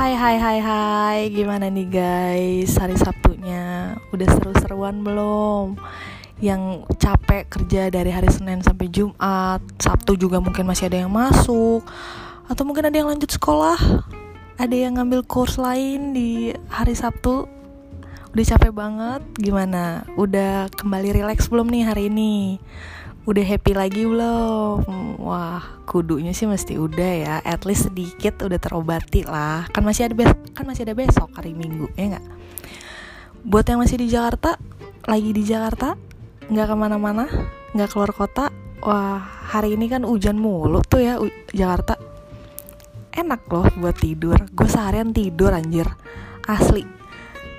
Hai hai hai hai. Gimana nih guys? Hari Sabtunya. Udah seru-seruan belum? Yang capek kerja dari hari Senin sampai Jumat. Sabtu juga mungkin masih ada yang masuk. Atau mungkin ada yang lanjut sekolah. Ada yang ngambil kurs lain di hari Sabtu. Udah capek banget. Gimana? Udah kembali rileks belum nih hari ini? Udah happy lagi belum? Wah, kudunya sih mesti udah ya. At least sedikit udah terobati lah. Kan masih ada besok, kan masih ada besok hari Minggu ya nggak? Buat yang masih di Jakarta, lagi di Jakarta, nggak ke mana-mana, nggak keluar kota. Wah, hari ini kan hujan mulu tuh ya Jakarta. Enak loh buat tidur. Gue seharian tidur anjir, asli.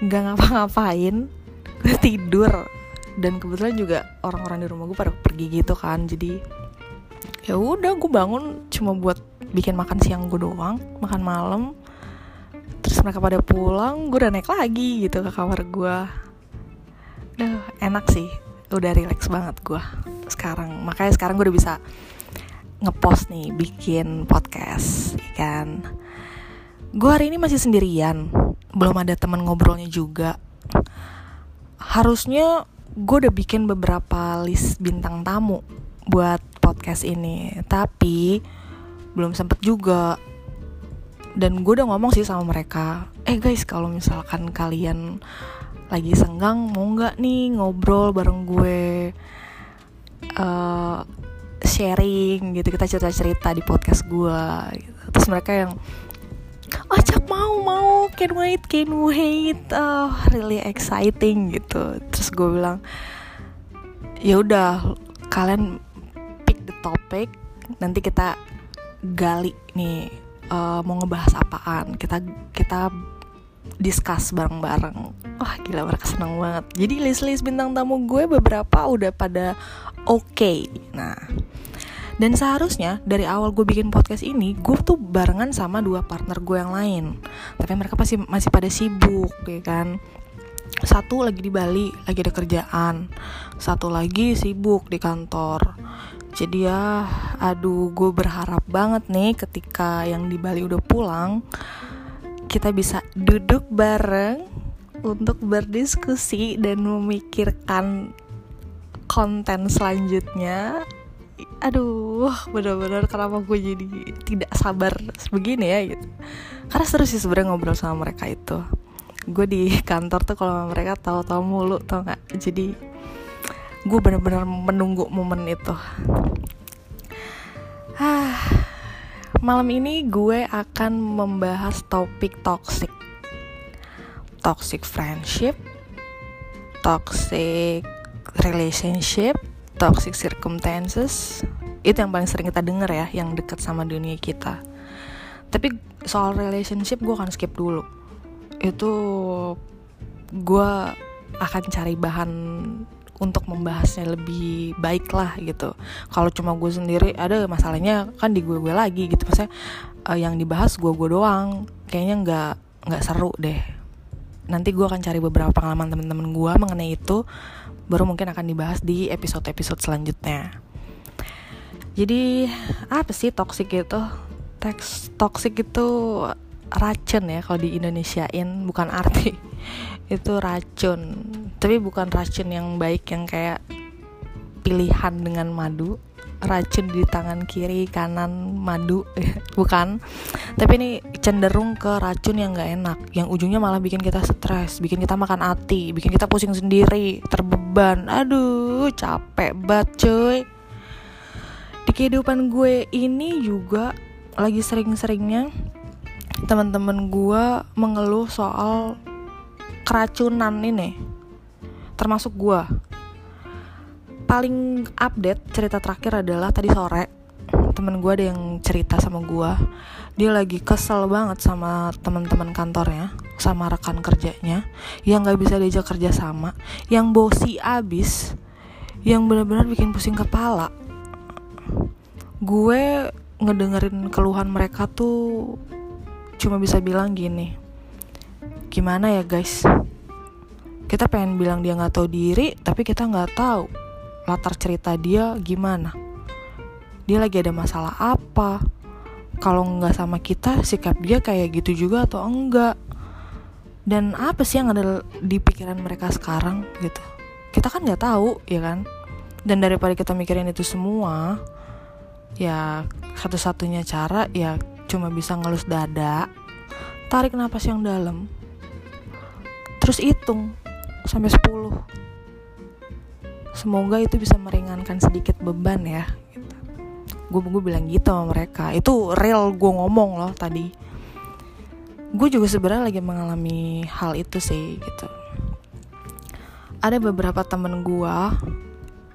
Nggak ngapa-ngapain, gue tidur dan kebetulan juga orang-orang di rumah gue pada pergi gitu kan jadi ya udah gue bangun cuma buat bikin makan siang gue doang makan malam. Terus mereka pada pulang gue udah naik lagi gitu ke kamar gue Duh, enak sih. Udah relax banget gue sekarang. Makanya sekarang gue udah bisa ngepost nih bikin podcast ya kan? Gue hari ini masih sendirian. Belum ada teman ngobrolnya juga. Harusnya gue udah bikin beberapa list bintang tamu buat podcast ini tapi belum sempet juga dan gue udah ngomong sih sama mereka eh guys kalau misalkan kalian lagi senggang mau nggak nih ngobrol bareng gue uh, sharing gitu kita cerita cerita di podcast gue gitu. terus mereka yang mau mau can wait can wait. Oh really exciting gitu. Terus gue bilang ya udah kalian pick the topic. Nanti kita gali nih uh, mau ngebahas apaan. Kita kita discuss bareng-bareng. Wah gila mereka seneng banget. Jadi list-list bintang tamu gue beberapa udah pada oke. Okay. nah dan seharusnya dari awal gue bikin podcast ini gue tuh barengan sama dua partner gue yang lain. Tapi mereka pasti masih pada sibuk ya kan? Satu lagi di Bali lagi ada kerjaan. Satu lagi sibuk di kantor. Jadi ya aduh gue berharap banget nih ketika yang di Bali udah pulang kita bisa duduk bareng untuk berdiskusi dan memikirkan konten selanjutnya aduh bener-bener kenapa gue jadi tidak sabar begini ya gitu. Karena seru sih sebenarnya ngobrol sama mereka itu. Gue di kantor tuh kalau mereka tahu-tahu mulu tau nggak? Jadi gue bener-bener menunggu momen itu. Ah malam ini gue akan membahas topik toxic. Toxic friendship toxic relationship toxic circumstances itu yang paling sering kita denger ya yang dekat sama dunia kita. Tapi soal relationship gue akan skip dulu. Itu gue akan cari bahan untuk membahasnya lebih baik lah gitu. Kalau cuma gue sendiri ada masalahnya kan di gue gue lagi gitu. Maksudnya uh, yang dibahas gue gue doang. Kayaknya nggak nggak seru deh. Nanti gue akan cari beberapa pengalaman temen-temen gue mengenai itu baru mungkin akan dibahas di episode-episode selanjutnya. Jadi apa sih toxic itu? Teks toxic itu racun ya kalau di Indonesiain bukan arti. Itu racun. Tapi bukan racun yang baik yang kayak pilihan dengan madu. Racun di tangan kiri kanan madu. Bukan. Tapi ini cenderung ke racun yang gak enak. Yang ujungnya malah bikin kita stres bikin kita makan hati bikin kita pusing sendiri terbeban aduh capek banget cuy. Di kehidupan gue ini juga lagi sering-seringnya teman-teman gue mengeluh soal keracunan ini. Termasuk gue. Paling update cerita terakhir adalah tadi sore temen gue ada yang cerita sama gue. Dia lagi kesel banget sama teman-teman kantornya sama rekan kerjanya yang nggak bisa diajak kerja sama yang bosi abis yang benar-benar bikin pusing kepala. Gue ngedengerin keluhan mereka tuh cuma bisa bilang gini gimana ya guys? Kita pengen bilang dia nggak tahu diri tapi kita nggak tahu latar cerita dia gimana. Dia lagi ada masalah apa? Kalau nggak sama kita sikap dia kayak gitu juga atau enggak dan apa sih yang ada di pikiran mereka sekarang gitu? Kita kan nggak tahu ya kan? Dan daripada kita mikirin itu semua ya satu-satunya cara ya cuma bisa ngelus dada tarik napas yang dalam terus hitung sampai 10 semoga itu bisa meringankan sedikit beban ya gitu. gue gue bilang gitu sama mereka. Itu real gue ngomong loh tadi gue juga sebenarnya lagi mengalami hal itu sih gitu. Ada beberapa temen gue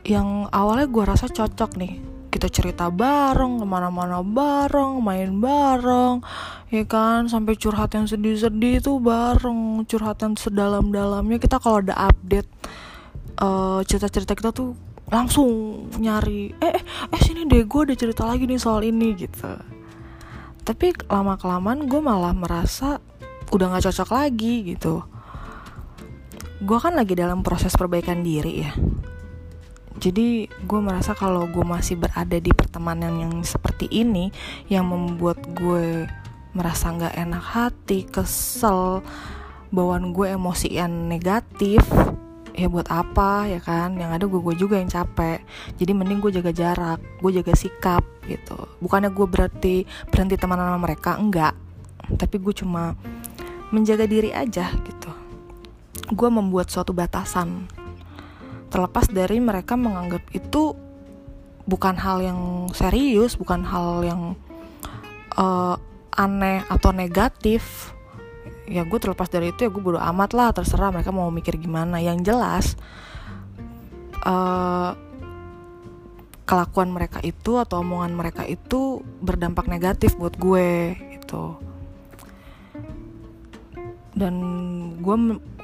yang awalnya gue rasa cocok nih. Kita cerita bareng ke mana-mana bareng main bareng ya kan? Sampai curhat yang sedih-sedih itu bareng curhat yang sedalam-dalamnya. Kita kalau ada update uh, cerita-cerita kita tuh langsung nyari eh eh, eh sini deh gue ada cerita lagi nih soal ini gitu tapi lama kelamaan gue malah merasa udah nggak cocok lagi gitu. Gue kan lagi dalam proses perbaikan diri ya. Jadi gue merasa kalau gue masih berada di pertemanan yang seperti ini yang membuat gue merasa nggak enak hati kesel bawaan gue emosi yang negatif ya buat apa ya kan? Yang ada gue gue juga yang capek. Jadi mending gue jaga jarak gue jaga sikap gitu. Bukannya gue berarti berhenti teman sama mereka enggak. Tapi gue cuma menjaga diri aja gitu. Gue membuat suatu batasan terlepas dari mereka menganggap itu bukan hal yang serius bukan hal yang uh, aneh atau negatif ya gue terlepas dari itu ya gue bodo amat lah terserah mereka mau mikir gimana. Yang jelas uh, kelakuan mereka itu atau omongan mereka itu berdampak negatif buat gue gitu. Dan gue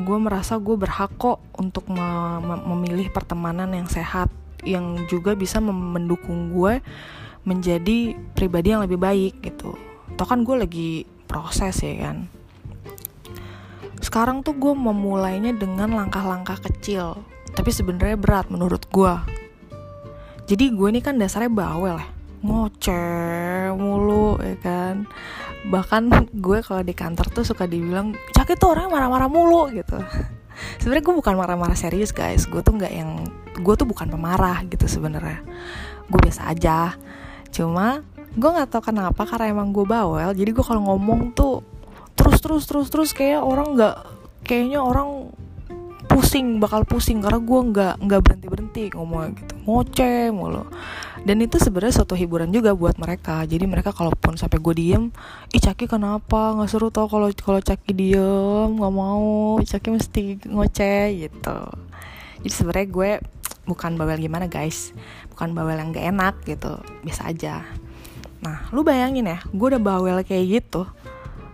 gue merasa gue berhak kok untuk me, me, memilih pertemanan yang sehat yang juga bisa mendukung gue menjadi pribadi yang lebih baik gitu. Toh kan gue lagi proses ya kan sekarang tuh gue memulainya dengan langkah-langkah kecil tapi sebenarnya berat menurut gue jadi gue ini kan dasarnya bawel ya ngoceh mulu ya kan? Bahkan gue kalau di kantor tuh suka dibilang cakit tuh orang marah-marah mulu gitu. Sebenarnya gue bukan marah-marah serius guys. Gue tuh nggak yang gue tuh bukan pemarah gitu sebenarnya. Gue biasa aja. Cuma gue nggak tahu kenapa karena emang gue bawel jadi gue kalau ngomong tuh terus terus terus kayak orang nggak kayaknya orang pusing bakal pusing karena gue nggak nggak berhenti berhenti ngomong gitu. Ngoceh mulu. Dan itu sebenarnya suatu hiburan juga buat mereka. Jadi mereka kalaupun sampai gue diem ih caki kenapa? Nggak seru tau kalau kalau caki diem nggak mau. Caki mesti ngoceh gitu. Jadi sebenarnya gue bukan bawel gimana guys. Bukan bawel yang gak enak gitu. Biasa aja. Nah lu bayangin ya gue udah bawel kayak gitu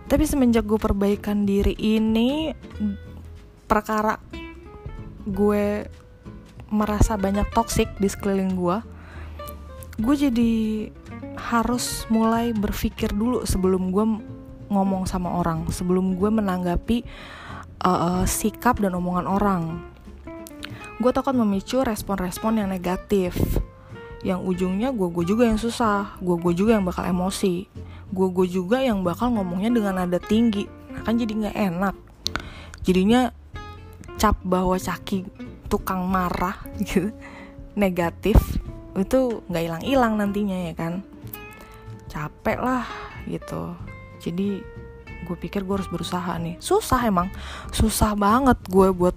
tapi semenjak gue perbaikan diri ini perkara gue merasa banyak toxic di sekeliling gue gue jadi harus mulai berpikir dulu sebelum gue ngomong sama orang sebelum gue menanggapi uh, sikap dan omongan orang. Gue takut memicu respon-respon yang negatif. Yang ujungnya gue gue juga yang susah gue gue juga yang bakal emosi gue gue juga yang bakal ngomongnya dengan nada tinggi. Nah kan jadi nggak enak. Jadinya cap bahwa caki tukang marah gitu. Negatif. Itu nggak hilang-hilang nantinya ya kan? Capek lah gitu. Jadi gue pikir gue harus berusaha nih. Susah emang. Susah banget gue buat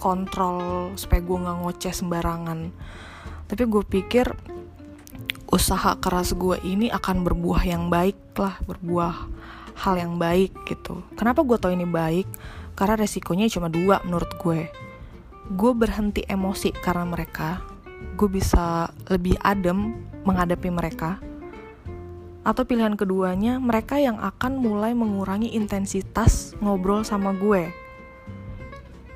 kontrol supaya gue nggak ngoceh sembarangan. Tapi gue pikir usaha keras gue ini akan berbuah yang baik lah berbuah hal yang baik gitu. Kenapa gue tau ini baik? Karena resikonya cuma dua menurut gue. Gue berhenti emosi karena mereka. Gue bisa lebih adem menghadapi mereka. Atau pilihan keduanya mereka yang akan mulai mengurangi intensitas ngobrol sama gue.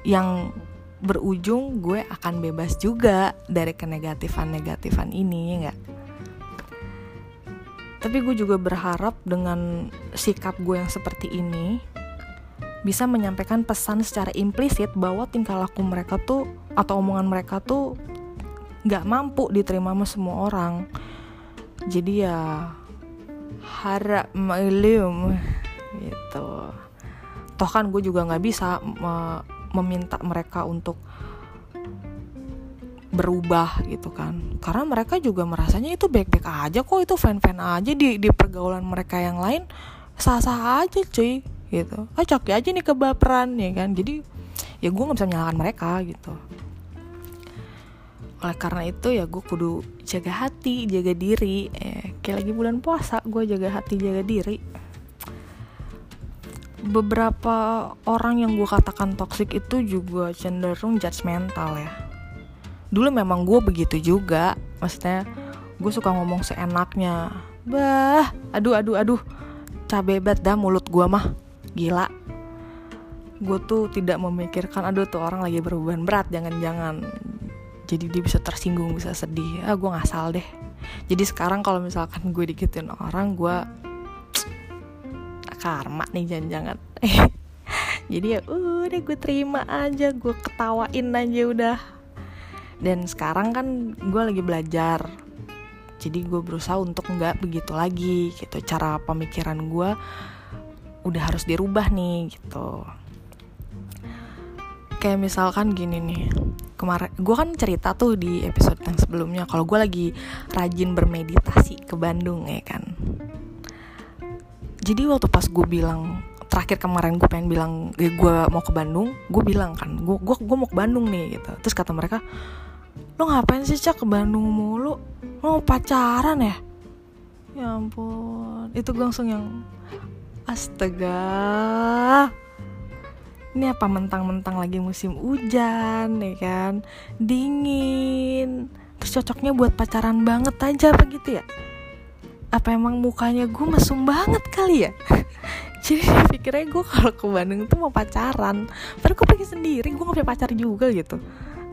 Yang berujung gue akan bebas juga dari kenegatifan-negatifan ini ya nggak tapi gue juga berharap dengan sikap gue yang seperti ini bisa menyampaikan pesan secara implisit bahwa tingkah laku mereka tuh atau omongan mereka tuh nggak mampu diterima sama semua orang. Jadi ya harap maklum gitu. Toh kan gue juga nggak bisa me meminta mereka untuk berubah gitu kan. Karena mereka juga merasanya itu baik-baik aja kok itu fan-fan aja di di pergaulan mereka yang lain sah-sah aja cuy gitu. Ah coki aja nih kebaperan ya kan. Jadi ya gue nggak bisa menyalahkan mereka gitu. Oleh karena itu ya gue kudu jaga hati jaga diri. Eh, kayak lagi bulan puasa gue jaga hati jaga diri. Beberapa orang yang gue katakan toxic itu juga cenderung judgmental ya dulu memang gue begitu juga. Maksudnya gue suka ngomong seenaknya. Bah aduh aduh aduh. Cabe banget dah mulut gue mah. Gila. Gue tuh tidak memikirkan aduh tuh orang lagi berbeban berat jangan-jangan. Jadi dia bisa tersinggung bisa sedih. Ah gue ngasal deh. Jadi sekarang kalau misalkan gue dikitin orang gue karma nih jangan-jangan. Jadi ya udah gue terima aja. Gue ketawain aja udah dan sekarang kan gue lagi belajar. Jadi gue berusaha untuk nggak begitu lagi gitu. Cara pemikiran gue udah harus dirubah nih gitu. Kayak misalkan gini nih kemarin gue kan cerita tuh di episode yang sebelumnya kalau gue lagi rajin bermeditasi ke Bandung ya kan. Jadi waktu pas gue bilang terakhir kemarin gue pengen bilang eh, gue mau ke Bandung gue bilang kan gue gue gue mau ke Bandung nih gitu. Terus kata mereka lo ngapain sih cak ke Bandung mulu? Lo mau pacaran ya? Ya ampun. Itu gue langsung yang astaga. Ini apa mentang-mentang lagi musim hujan ya kan? Dingin. Terus cocoknya buat pacaran banget aja apa gitu ya? Apa emang mukanya gue mesum banget kali ya? Jadi pikirnya gue kalau ke Bandung tuh mau pacaran. Padahal gue pergi sendiri gue gak punya pacar juga gitu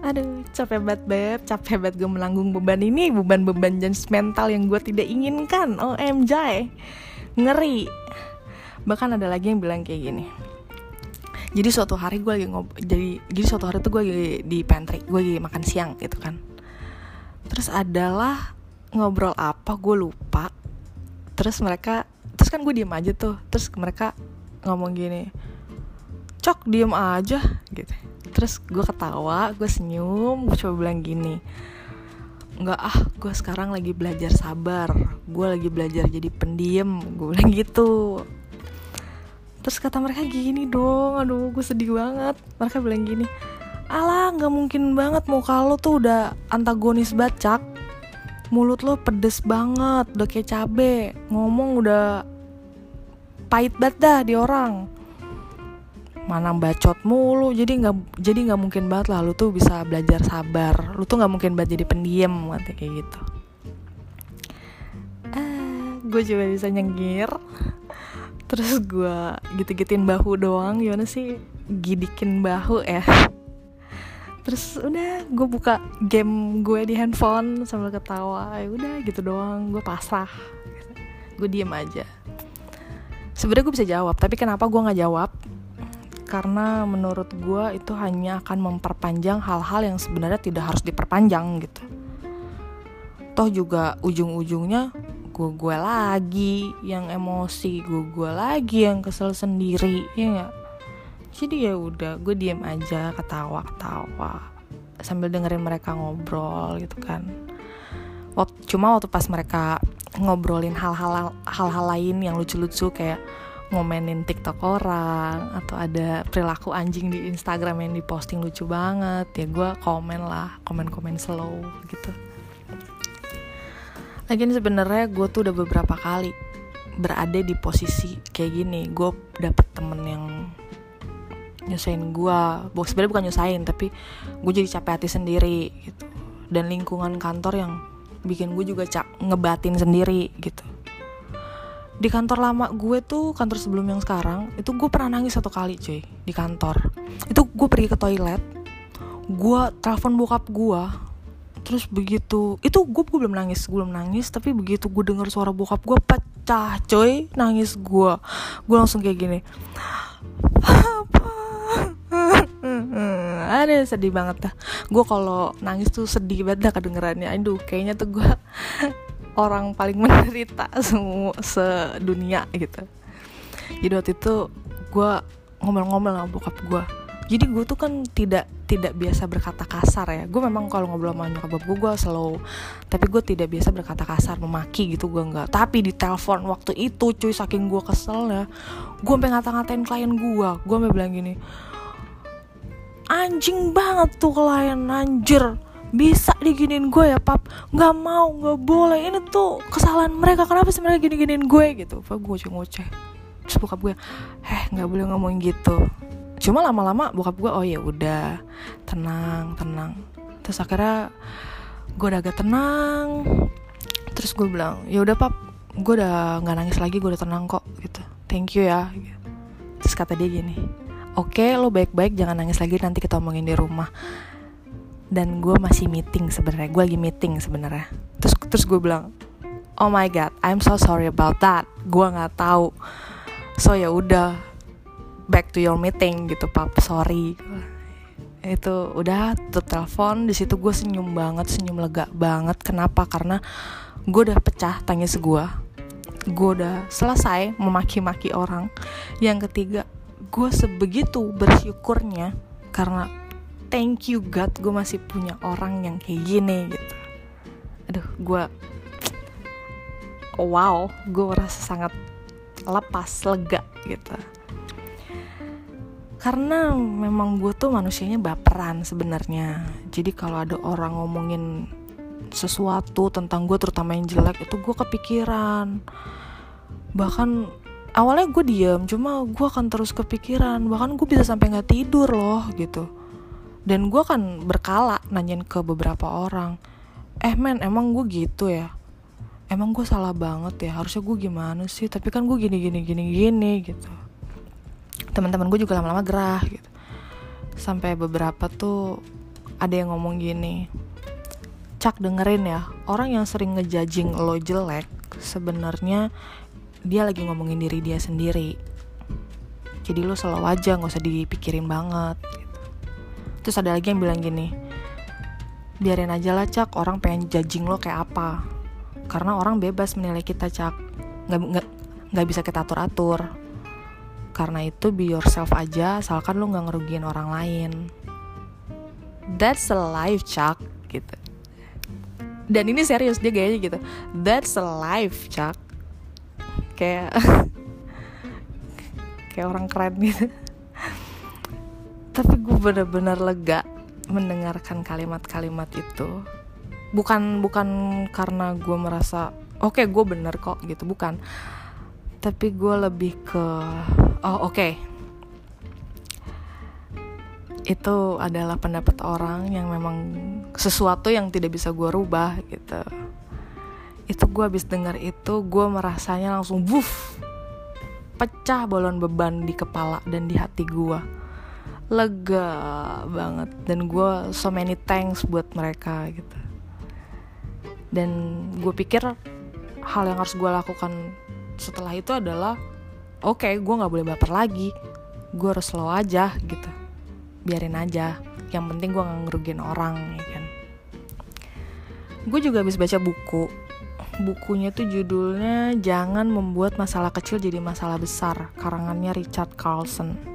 aduh capek banget beb. Capek banget gue menanggung beban ini. Beban-beban jenis mental yang gue tidak inginkan. OMJ ngeri. Bahkan ada lagi yang bilang kayak gini. Jadi suatu hari gue lagi ngob jadi jadi suatu hari tuh gue lagi di pantry. Gue lagi makan siang gitu kan. Terus adalah ngobrol apa gue lupa. Terus mereka terus kan gue diem aja tuh. Terus mereka ngomong gini cok diem aja gitu terus gue ketawa gue senyum gue coba bilang gini nggak ah gue sekarang lagi belajar sabar. Gue lagi belajar jadi pendiam. Gue bilang gitu. Terus kata mereka gini dong aduh gue sedih banget. Mereka bilang gini alah nggak mungkin banget mau kalau tuh udah antagonis bacak. Mulut lo pedes banget udah kayak cabe. Ngomong udah pahit banget dah di orang mana bacot mulu jadi nggak jadi nggak mungkin banget lah lu tuh bisa belajar sabar. Lu tuh nggak mungkin banget jadi pendiam katanya kayak gitu. Ah gue juga bisa nyengir. Terus gue gitu-gituin bahu doang gimana sih? Gidikin bahu ya terus udah gue buka game gue di handphone sambil ketawa. Ya udah gitu doang gue pasrah. Gue diem aja. Sebenarnya gue bisa jawab tapi kenapa gue nggak jawab karena menurut gue itu hanya akan memperpanjang hal-hal yang sebenarnya tidak harus diperpanjang gitu. Toh juga ujung-ujungnya gue gue lagi yang emosi gue gue lagi yang kesel sendiri ya nggak? Jadi ya udah gue diem aja ketawa ketawa sambil dengerin mereka ngobrol gitu kan. Cuma waktu pas mereka ngobrolin hal-hal hal-hal lain yang lucu-lucu kayak ngomenin TikTok orang atau ada perilaku anjing di Instagram yang diposting lucu banget ya gue komen lah komen-komen slow gitu. Lagian sebenarnya gue tuh udah beberapa kali berada di posisi kayak gini. Gue dapet temen yang nyusahin gue sebenarnya bukan nyusahin tapi gue jadi capek hati sendiri gitu. Dan lingkungan kantor yang bikin gue juga cap ngebatin sendiri gitu di kantor lama gue tuh kantor sebelum yang sekarang itu gue pernah nangis satu kali cuy di kantor. Itu gue pergi ke toilet gue telepon bokap gue terus begitu itu gue, gue belum nangis gue belum nangis tapi begitu gue dengar suara bokap gue pecah coy nangis gue. Gue langsung kayak gini apa? Ada sedih banget dah. Gue kalau nangis tuh sedih banget dah kedengerannya. Aduh kayaknya tuh gue orang paling menderita semua sedunia gitu. Jadi waktu itu gue ngomel-ngomel sama bokap gue jadi gue tuh kan tidak tidak biasa berkata kasar ya. Gue memang kalau ngobrol sama nyokap gue gue slow. Tapi gue tidak biasa berkata kasar memaki gitu gue nggak. Tapi di telepon waktu itu cuy saking gue kesel ya gue sampai ngata-ngatain klien gue gue sampai bilang gini anjing banget tuh klien anjir bisa diginin gue ya pap. Nggak mau nggak boleh. Ini tuh kesalahan mereka. Kenapa sih mereka gini giniin gue gitu? Pak gue ngoceh ngoceh. Terus bokap gue eh nggak boleh ngomong gitu. Cuma lama-lama bokap gue oh ya udah. Tenang tenang. Terus akhirnya gue udah agak tenang. Terus gue bilang ya udah pap. Gue udah nggak nangis lagi gue udah tenang kok gitu. Thank you ya. Terus kata dia gini oke okay, lo baik-baik jangan nangis lagi nanti kita omongin di rumah dan gue masih meeting sebenarnya. Gue lagi meeting sebenarnya. Terus terus gue bilang oh my god I'm so sorry about that. Gue nggak tahu. So ya udah back to your meeting gitu pap. Sorry. Itu udah tutup telepon. Di situ gue senyum banget senyum lega banget. Kenapa? Karena gue udah pecah tangis gue gue udah selesai memaki-maki orang. Yang ketiga gue sebegitu bersyukurnya karena thank you God gue masih punya orang yang kayak gini gitu. Aduh gue wow gue merasa sangat lepas lega gitu. Karena memang gue tuh manusianya baperan sebenarnya. Jadi kalau ada orang ngomongin sesuatu tentang gue terutama yang jelek itu gue kepikiran. Bahkan awalnya gue diem cuma gue akan terus kepikiran. Bahkan gue bisa sampai nggak tidur loh gitu dan gue kan berkala nanyain ke beberapa orang eh men emang gue gitu ya? Emang gue salah banget ya? Harusnya gue gimana sih? Tapi kan gue gini gini gini gini gitu. Teman-teman gue juga lama-lama gerah gitu. Sampai beberapa tuh ada yang ngomong gini cak dengerin ya orang yang sering ngejajing lo jelek sebenarnya dia lagi ngomongin diri dia sendiri. Jadi lo selalu aja nggak usah dipikirin banget terus ada lagi yang bilang gini biarin aja lah cak. Orang pengen judging lo kayak apa. Karena orang bebas menilai kita cak. Nggak nggak nggak bisa kita atur atur karena itu be yourself aja asalkan lo nggak ngerugiin orang lain. That's a life cak gitu. Dan ini serius dia gayanya gitu. That's a life cak. Kayak kayak orang keren gitu tapi gue bener-bener lega mendengarkan kalimat-kalimat itu. Bukan bukan karena gue merasa oke okay, gue bener kok gitu bukan. Tapi gue lebih ke oh oke. Okay. itu adalah pendapat orang yang memang sesuatu yang tidak bisa gue rubah gitu. Itu gue habis dengar itu gue merasanya langsung wuff pecah balon beban di kepala dan di hati gue lega banget. Dan gue so many thanks buat mereka gitu. Dan gue pikir hal yang harus gue lakukan setelah itu adalah oke okay, gue nggak boleh baper lagi. Gue harus slow aja gitu. Biarin aja. Yang penting gue nggak ngerugin orang ya kan. Gue juga habis baca buku. Bukunya tuh judulnya jangan membuat masalah kecil jadi masalah besar karangannya Richard Carlson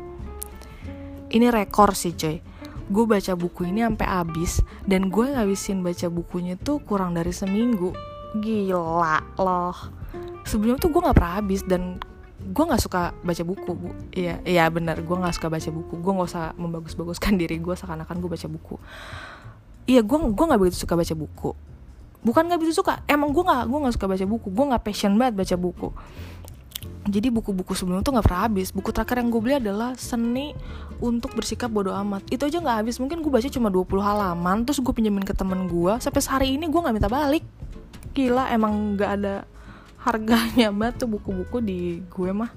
ini rekor sih coy. Gue baca buku ini sampai habis dan gue ngabisin baca bukunya tuh kurang dari seminggu. Gila loh. Sebelumnya tuh gue nggak pernah habis dan gue nggak suka baca buku bu. Iya iya benar gue nggak suka baca buku. Gue nggak usah membagus-baguskan diri gue seakan-akan gue baca buku. Iya gue gue nggak begitu suka baca buku. Bukan nggak begitu suka emang gue nggak gue nggak suka baca buku. Gue nggak passion banget baca buku jadi buku-buku sebelum itu nggak pernah habis. Buku terakhir yang gue beli adalah seni untuk bersikap bodoh amat. Itu aja nggak habis. Mungkin gue baca cuma 20 halaman terus gue pinjemin ke temen gue sampai sehari ini gue nggak minta balik. Gila emang nggak ada harganya banget tuh buku-buku di gue mah.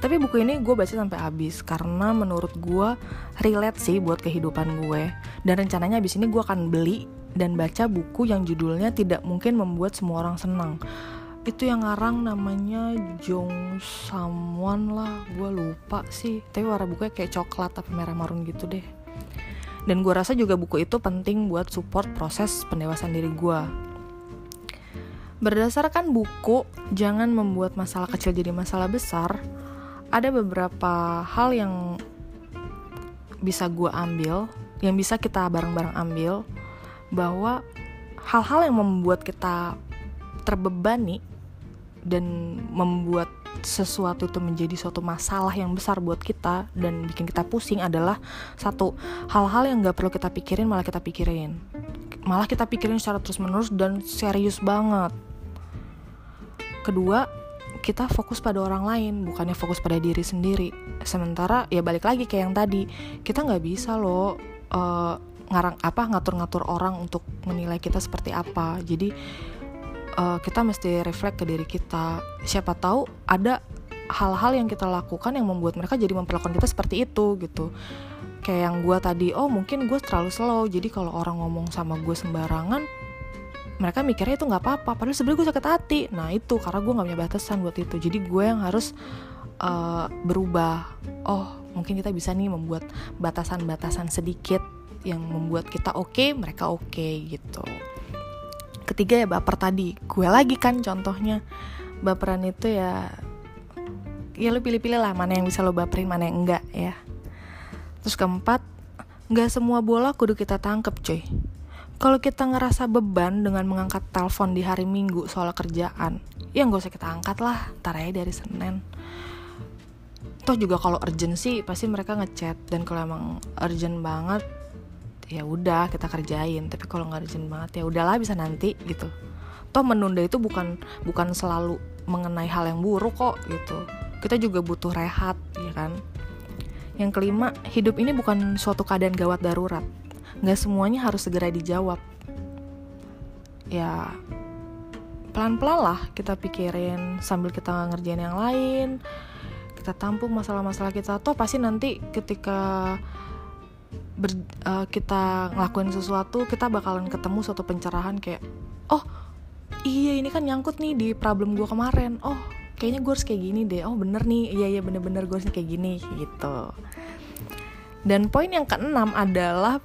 Tapi buku ini gue baca sampai habis karena menurut gue relate sih buat kehidupan gue. Dan rencananya habis ini gue akan beli dan baca buku yang judulnya tidak mungkin membuat semua orang senang itu yang ngarang namanya Jong Samwan lah. Gue lupa sih. Tapi warna bukunya kayak coklat tapi merah marun gitu deh. Dan gue rasa juga buku itu penting buat support proses pendewasaan diri gue Berdasarkan buku Jangan Membuat Masalah Kecil Jadi Masalah Besar, ada beberapa hal yang bisa gue ambil, yang bisa kita bareng-bareng ambil, bahwa hal-hal yang membuat kita terbebani dan membuat sesuatu itu menjadi suatu masalah yang besar buat kita dan bikin kita pusing adalah satu hal-hal yang gak perlu kita pikirin malah kita pikirin. Malah kita pikirin secara terus menerus dan serius banget. Kedua kita fokus pada orang lain bukannya fokus pada diri sendiri. Sementara ya balik lagi kayak yang tadi kita nggak bisa loh uh, ngarang apa ngatur-ngatur orang untuk menilai kita seperti apa. Jadi uh, kita mesti reflect ke diri kita. Siapa tahu ada hal-hal yang kita lakukan yang membuat mereka jadi memperlakukan kita seperti itu gitu. Kayak yang gue tadi oh mungkin gue terlalu slow. Jadi kalau orang ngomong sama gue sembarangan mereka mikirnya itu nggak apa-apa. Padahal sebenarnya gue sakit hati. Nah itu karena gue nggak punya batasan buat itu. Jadi gue yang harus uh, berubah. Oh mungkin kita bisa nih membuat batasan-batasan sedikit yang membuat kita oke okay, mereka oke okay, gitu ketiga ya baper tadi. Gue lagi kan contohnya. Baperan itu ya ya lo pilih-pilih lah mana yang bisa lo baperin mana yang enggak ya. Terus keempat nggak semua bola kudu kita tangkep cuy. Kalau kita ngerasa beban dengan mengangkat telepon di hari minggu soal kerjaan ya nggak usah kita angkat lah tar aja dari senin. Toh juga kalau urgent pasti mereka ngechat. Dan kalau emang urgent banget ya udah kita kerjain. Tapi kalau nggak urgent banget ya udahlah bisa nanti gitu. Toh menunda itu bukan bukan selalu mengenai hal yang buruk kok gitu. Kita juga butuh rehat ya kan? Yang kelima hidup ini bukan suatu keadaan gawat darurat. Nggak semuanya harus segera dijawab. Ya pelan-pelan lah kita pikirin sambil kita ngerjain yang lain. Kita tampung masalah-masalah kita. Toh pasti nanti ketika ber, uh, kita ngelakuin sesuatu kita bakalan ketemu suatu pencerahan kayak oh iya ini kan nyangkut nih di problem gue kemarin. Oh kayaknya gue harus kayak gini deh. Oh bener nih. Iya iya bener-bener gue harus kayak gini gitu. Dan poin yang keenam adalah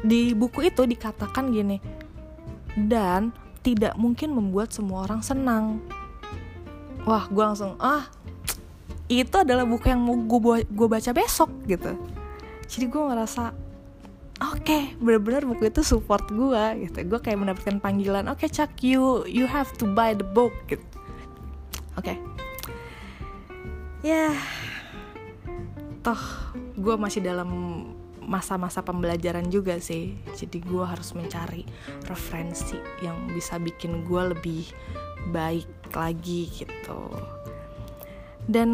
di buku itu dikatakan gini dan tidak mungkin membuat semua orang senang. Wah gue langsung ah itu adalah buku yang mau gue baca besok gitu jadi gue ngerasa oke okay, bener-bener buku itu support gue gitu gue kayak mendapatkan panggilan oke okay, Chuck you you have to buy the book gitu oke okay. ya yeah. toh gue masih dalam masa-masa pembelajaran juga sih jadi gue harus mencari referensi yang bisa bikin gue lebih baik lagi gitu dan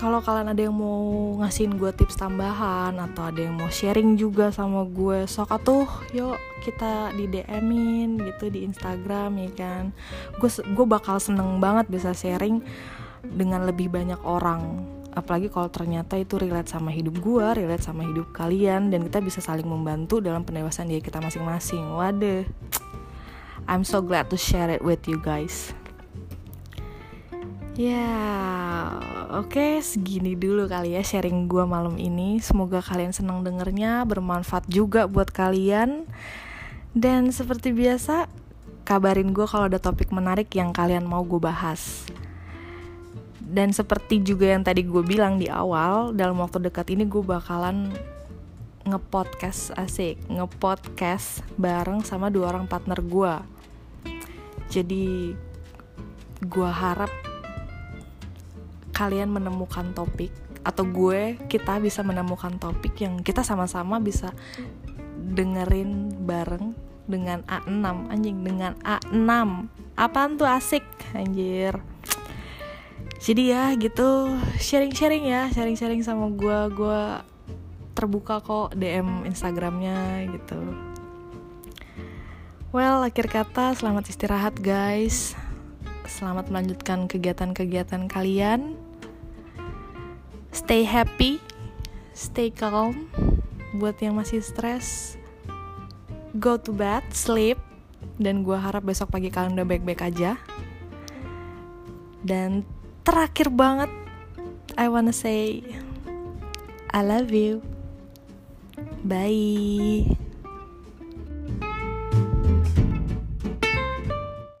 kalau kalian ada yang mau ngasihin gue tips tambahan atau ada yang mau sharing juga sama gue sok atuh yuk kita di DM-in gitu di Instagram ya kan? Gue bakal seneng banget bisa sharing dengan lebih banyak orang. Apalagi kalau ternyata itu relate sama hidup gue relate sama hidup kalian dan kita bisa saling membantu dalam pendewasaan diri kita masing-masing. Waduh. I'm so glad to share it with you guys Ya, oke okay, segini dulu kali ya sharing gue malam ini. Semoga kalian senang dengernya, bermanfaat juga buat kalian. Dan seperti biasa, kabarin gue kalau ada topik menarik yang kalian mau gue bahas. Dan seperti juga yang tadi gue bilang di awal, dalam waktu dekat ini gue bakalan ngepodcast asik, ngepodcast bareng sama dua orang partner gue. Jadi gue harap kalian menemukan topik atau gue kita bisa menemukan topik yang kita sama-sama bisa dengerin bareng dengan A6 anjing dengan A6 apaan tuh asik anjir? Jadi ya gitu. Sharing-sharing ya sharing-sharing sama gue gue terbuka kok DM Instagramnya gitu. Well akhir kata selamat istirahat guys. Selamat melanjutkan kegiatan-kegiatan kalian stay happy, stay calm. Buat yang masih stres, go to bed, sleep. Dan gue harap besok pagi kalian udah baik-baik aja. Dan terakhir banget, I wanna say, I love you. Bye.